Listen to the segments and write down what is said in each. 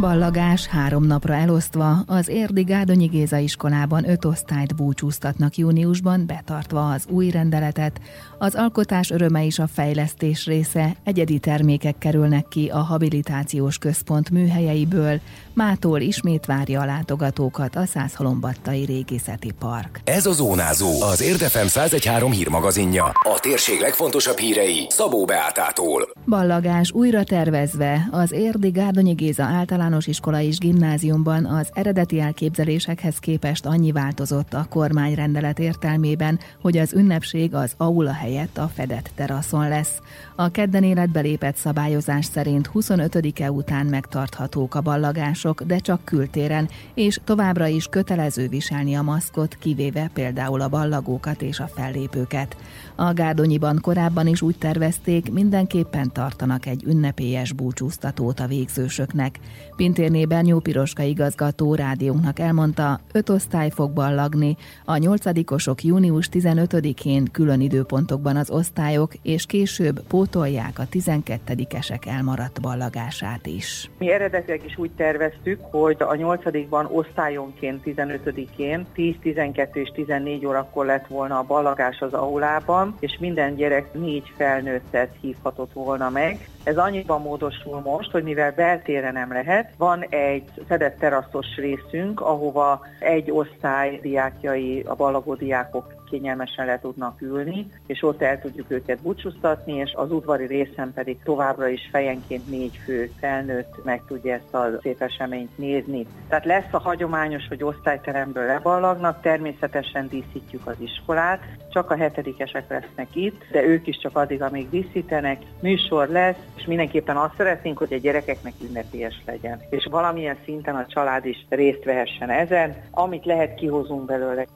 Ballagás három napra elosztva az Érdi Gárdonyi Géza iskolában öt osztályt búcsúztatnak júniusban, betartva az új rendeletet. Az alkotás öröme is a fejlesztés része, egyedi termékek kerülnek ki a habilitációs központ műhelyeiből, mától ismét várja a látogatókat a Százhalombattai Régészeti Park. Ez a Zónázó, az Érdefem 113 hírmagazinja. A térség legfontosabb hírei Szabó Beátától. Ballagás újra tervezve az Érdi Gárdonyi Géza általános iskola és gimnáziumban az eredeti elképzelésekhez képest annyi változott a kormányrendelet értelmében, hogy az ünnepség az aula helyett a fedett teraszon lesz. A kedden életbe lépett szabályozás szerint 25-e után megtarthatók a ballagások, de csak kültéren, és továbbra is kötelező viselni a maszkot, kivéve például a ballagókat és a fellépőket. A Gárdonyiban korábban is úgy tervezték, mindenképpen tartanak egy ünnepélyes búcsúztatót a végzősöknek. Pintér Bernyó Piroska igazgató rádiónknak elmondta, öt osztály fog ballagni, a nyolcadikosok június 15-én külön időpontokban az osztályok, és később pótolják a 12-esek elmaradt ballagását is. Mi eredetileg is úgy terveztük, hogy a nyolcadikban osztályonként 15-én 10, 12 és 14 órakor lett volna a ballagás az aulában, és minden gyerek négy felnőttet hívhatott volna meg. Ez annyiban módosul most, hogy mivel beltére nem lehet, van egy fedett teraszos részünk, ahova egy osztály diákjai, a ballagó diákok kényelmesen le tudnak ülni, és ott el tudjuk őket búcsúztatni, és az udvari részen pedig továbbra is fejenként négy fő felnőtt meg tudja ezt a szép eseményt nézni. Tehát lesz a hagyományos, hogy osztályteremből leballagnak, természetesen díszítjük az iskolát, csak a hetedikesek lesznek itt, de ők is csak addig, amíg díszítenek, műsor lesz, és mindenképpen azt szeretnénk, hogy a gyerekeknek ünnepélyes legyen. És valamilyen szinten a család is részt vehessen ezen, amit lehet kihozunk belőle.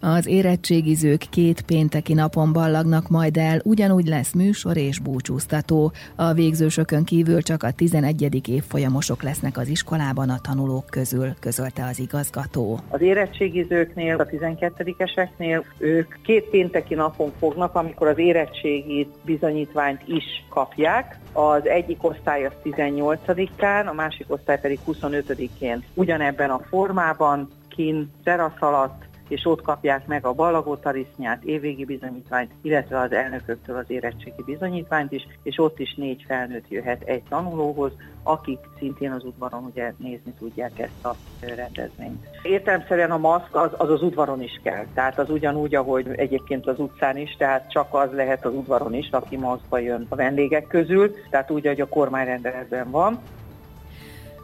Az érettségizők két pénteki napon ballagnak majd el, ugyanúgy lesz műsor és búcsúztató. A végzősökön kívül csak a 11. évfolyamosok lesznek az iskolában a tanulók közül, közölte az igazgató. Az érettségizőknél, a 12-eseknél ők két pénteki napon fognak, amikor az érettségi bizonyítványt is kapják. Az egyik osztály az 18-án, a másik osztály pedig 25-én. Ugyanebben a formában, kin, terasz alatt, és ott kapják meg a ballagó tarisznyát, évvégi bizonyítványt, illetve az elnököktől az érettségi bizonyítványt is, és ott is négy felnőtt jöhet egy tanulóhoz, akik szintén az udvaron ugye nézni tudják ezt a rendezvényt. Értelemszerűen a maszk az, az az udvaron is kell, tehát az ugyanúgy, ahogy egyébként az utcán is, tehát csak az lehet az udvaron is, aki maszkba jön a vendégek közül, tehát úgy, ahogy a kormányrendeletben van.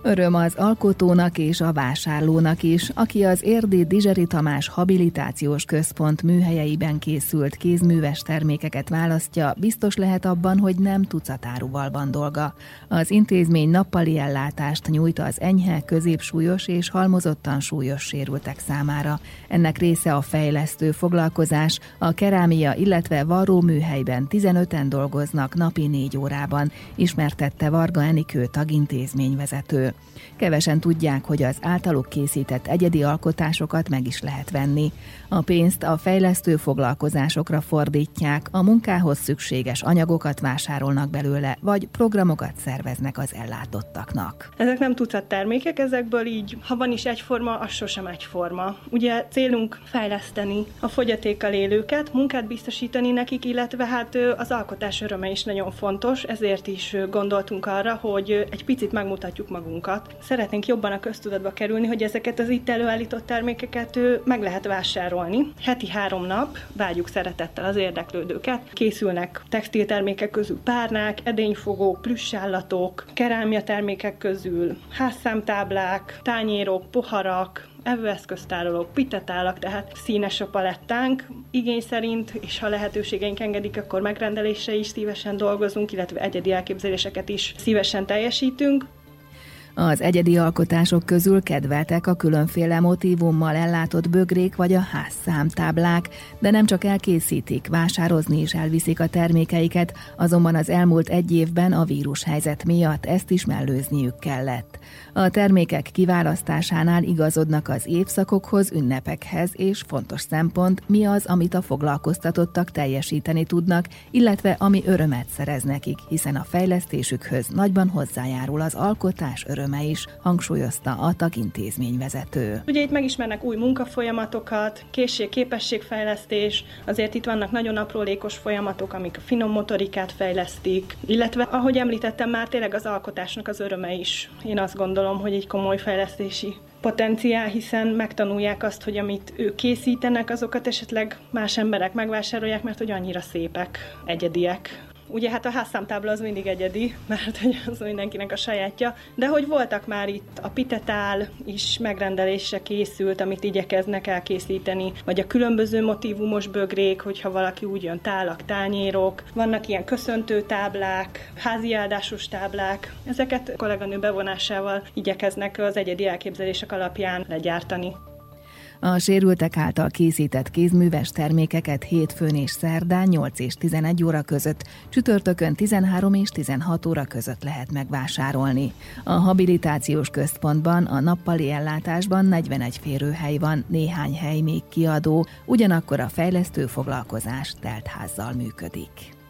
Öröm az alkotónak és a vásárlónak is, aki az Érdi Dizseri Tamás Habilitációs Központ műhelyeiben készült kézműves termékeket választja, biztos lehet abban, hogy nem tucatáruval van dolga. Az intézmény nappali ellátást nyújt az enyhe, középsúlyos és halmozottan súlyos sérültek számára. Ennek része a fejlesztő foglalkozás, a kerámia, illetve varró műhelyben 15-en dolgoznak napi négy órában, ismertette Varga Enikő tagintézményvezető. Kevesen tudják, hogy az általuk készített egyedi alkotásokat meg is lehet venni. A pénzt a fejlesztő foglalkozásokra fordítják, a munkához szükséges anyagokat vásárolnak belőle, vagy programokat szerveznek az ellátottaknak. Ezek nem tucat termékek, ezekből így, ha van is egyforma, az sosem egyforma. Ugye célunk fejleszteni a fogyatékkal élőket, munkát biztosítani nekik, illetve hát az alkotás öröme is nagyon fontos, ezért is gondoltunk arra, hogy egy picit megmutatjuk magunkat. Szeretnénk jobban a köztudatba kerülni, hogy ezeket az itt előállított termékeket meg lehet vásárolni. Heti három nap várjuk szeretettel az érdeklődőket. Készülnek textiltermékek közül párnák, edényfogók, plüssállatok, kerámia termékek közül házszámtáblák, tányérok, poharak, evőeszköztárolók, pitetálak, tehát színes a palettánk. Igény szerint, és ha lehetőségeink engedik, akkor megrendelésre is szívesen dolgozunk, illetve egyedi elképzeléseket is szívesen teljesítünk. Az egyedi alkotások közül kedveltek a különféle motívummal ellátott bögrék vagy a házszámtáblák, de nem csak elkészítik, vásározni is elviszik a termékeiket, azonban az elmúlt egy évben a vírushelyzet miatt ezt is mellőzniük kellett. A termékek kiválasztásánál igazodnak az évszakokhoz, ünnepekhez, és fontos szempont, mi az, amit a foglalkoztatottak teljesíteni tudnak, illetve ami örömet szerez nekik, hiszen a fejlesztésükhöz nagyban hozzájárul az alkotás öröme is, hangsúlyozta a tagintézményvezető. Ugye itt megismernek új munkafolyamatokat, készség-képességfejlesztés, azért itt vannak nagyon aprólékos folyamatok, amik a finom motorikát fejlesztik, illetve ahogy említettem már tényleg az alkotásnak az öröme is. Én azt gondolom, hogy egy komoly fejlesztési potenciál, hiszen megtanulják azt, hogy amit ők készítenek, azokat esetleg más emberek megvásárolják, mert hogy annyira szépek, egyediek. Ugye hát a házszámtábla az mindig egyedi, mert hogy az mindenkinek a sajátja, de hogy voltak már itt a pitetál is megrendelésre készült, amit igyekeznek elkészíteni, vagy a különböző motivumos bögrék, hogyha valaki úgy jön tálak, tányérok, vannak ilyen köszöntő táblák, háziáldásos táblák, ezeket kolléganő bevonásával igyekeznek az egyedi elképzelések alapján legyártani. A sérültek által készített kézműves termékeket hétfőn és szerdán 8 és 11 óra között, csütörtökön 13 és 16 óra között lehet megvásárolni. A habilitációs központban a nappali ellátásban 41 férőhely van, néhány hely még kiadó, ugyanakkor a fejlesztő foglalkozás teltházzal működik.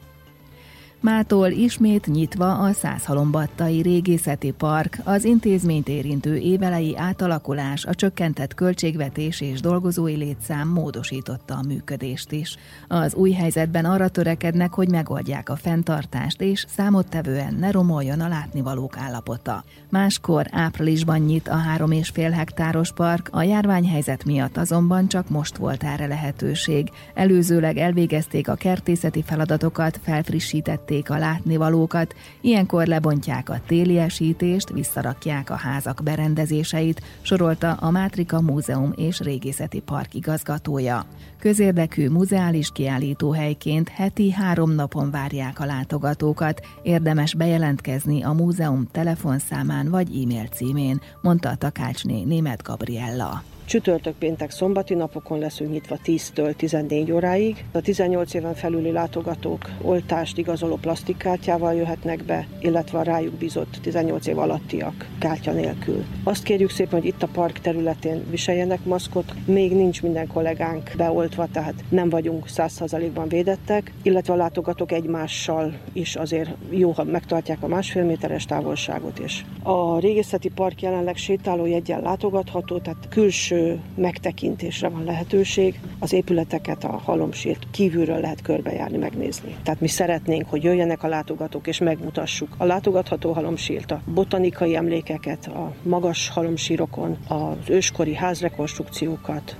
Mától ismét nyitva a Százhalombattai Régészeti Park, az intézményt érintő évelei átalakulás, a csökkentett költségvetés és dolgozói létszám módosította a működést is. Az új helyzetben arra törekednek, hogy megoldják a fenntartást, és számottevően ne romoljon a látnivalók állapota. Máskor áprilisban nyit a három és fél hektáros park, a járványhelyzet miatt azonban csak most volt erre lehetőség. Előzőleg elvégezték a kertészeti feladatokat, felfrissítették elvesztették a látnivalókat, ilyenkor lebontják a téliesítést, visszarakják a házak berendezéseit, sorolta a Mátrika Múzeum és Régészeti Park igazgatója. Közérdekű muzeális kiállítóhelyként heti három napon várják a látogatókat, érdemes bejelentkezni a múzeum telefonszámán vagy e-mail címén, mondta a takácsné német Gabriella. Csütörtök, péntek, szombati napokon leszünk nyitva 10-től 14 óráig. A 18 éven felüli látogatók oltást igazoló plastikkártyával jöhetnek be, illetve a rájuk bizott 18 év alattiak kártya nélkül. Azt kérjük szépen, hogy itt a park területén viseljenek maszkot. Még nincs minden kollégánk beoltva, tehát nem vagyunk 100%-ban védettek, illetve a látogatók egymással is azért jó, ha megtartják a másfél méteres távolságot is. A régészeti park jelenleg sétálójegyen látogatható, tehát külső megtekintésre van lehetőség. Az épületeket a halomsírt kívülről lehet körbejárni, megnézni. Tehát mi szeretnénk, hogy jöjjenek a látogatók, és megmutassuk a látogatható halomsírt, a botanikai emlékeket, a magas halomsírokon, az őskori házrekonstrukciókat,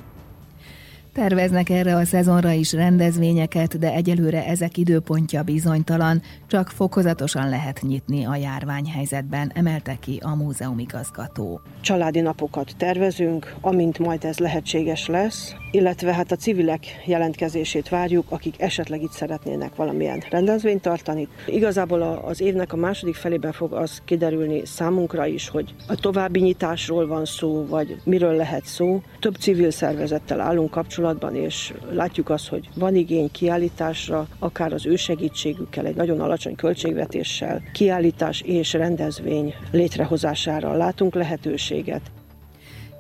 Terveznek erre a szezonra is rendezvényeket, de egyelőre ezek időpontja bizonytalan, csak fokozatosan lehet nyitni a járványhelyzetben, emelte ki a múzeum igazgató. Családi napokat tervezünk, amint majd ez lehetséges lesz, illetve hát a civilek jelentkezését várjuk, akik esetleg itt szeretnének valamilyen rendezvényt tartani. Igazából az évnek a második felében fog az kiderülni számunkra is, hogy a további nyitásról van szó, vagy miről lehet szó. Több civil szervezettel állunk kapcsolatban, és látjuk azt, hogy van igény kiállításra, akár az ő segítségükkel, egy nagyon alacsony költségvetéssel, kiállítás és rendezvény létrehozására látunk lehetőséget.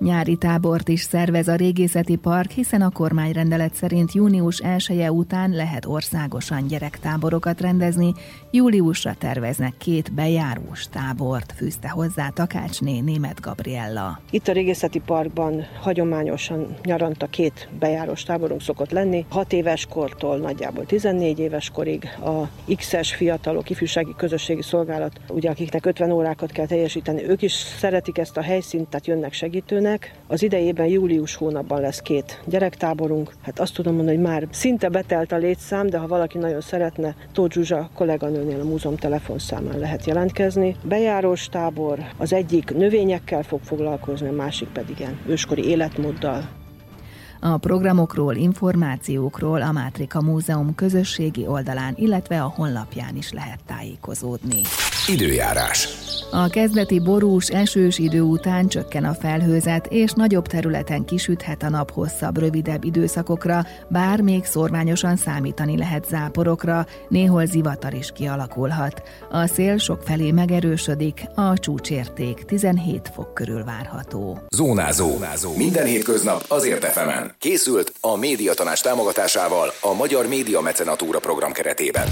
Nyári tábort is szervez a régészeti park, hiszen a kormányrendelet szerint június 1 -e után lehet országosan gyerektáborokat rendezni, júliusra terveznek két bejárós tábort, fűzte hozzá Takácsné német Gabriella. Itt a régészeti parkban hagyományosan nyaranta két bejárós táborunk szokott lenni, 6 éves kortól nagyjából 14 éves korig a X-es fiatalok ifjúsági közösségi szolgálat, ugye akiknek 50 órákat kell teljesíteni, ők is szeretik ezt a helyszínt, tehát jönnek segítőnek, gyereknek. Az idejében július hónapban lesz két gyerektáborunk. Hát azt tudom mondani, hogy már szinte betelt a létszám, de ha valaki nagyon szeretne, Tóth Zsuzsa kolléganőnél a múzeum telefonszámán lehet jelentkezni. Bejárós tábor, az egyik növényekkel fog foglalkozni, a másik pedig ilyen őskori életmóddal. A programokról, információkról a Mátrika Múzeum közösségi oldalán, illetve a honlapján is lehet tájékozódni. Időjárás. A kezdeti borús, esős idő után csökken a felhőzet, és nagyobb területen kisüthet a nap hosszabb, rövidebb időszakokra, bár még szorványosan számítani lehet záporokra, néhol zivatar is kialakulhat. A szél sokfelé megerősödik, a csúcsérték 17 fok körül várható. Zónázó. Zónázó. Minden hétköznap azért efemen. Készült a médiatanás támogatásával a Magyar Média Mecenatúra program keretében.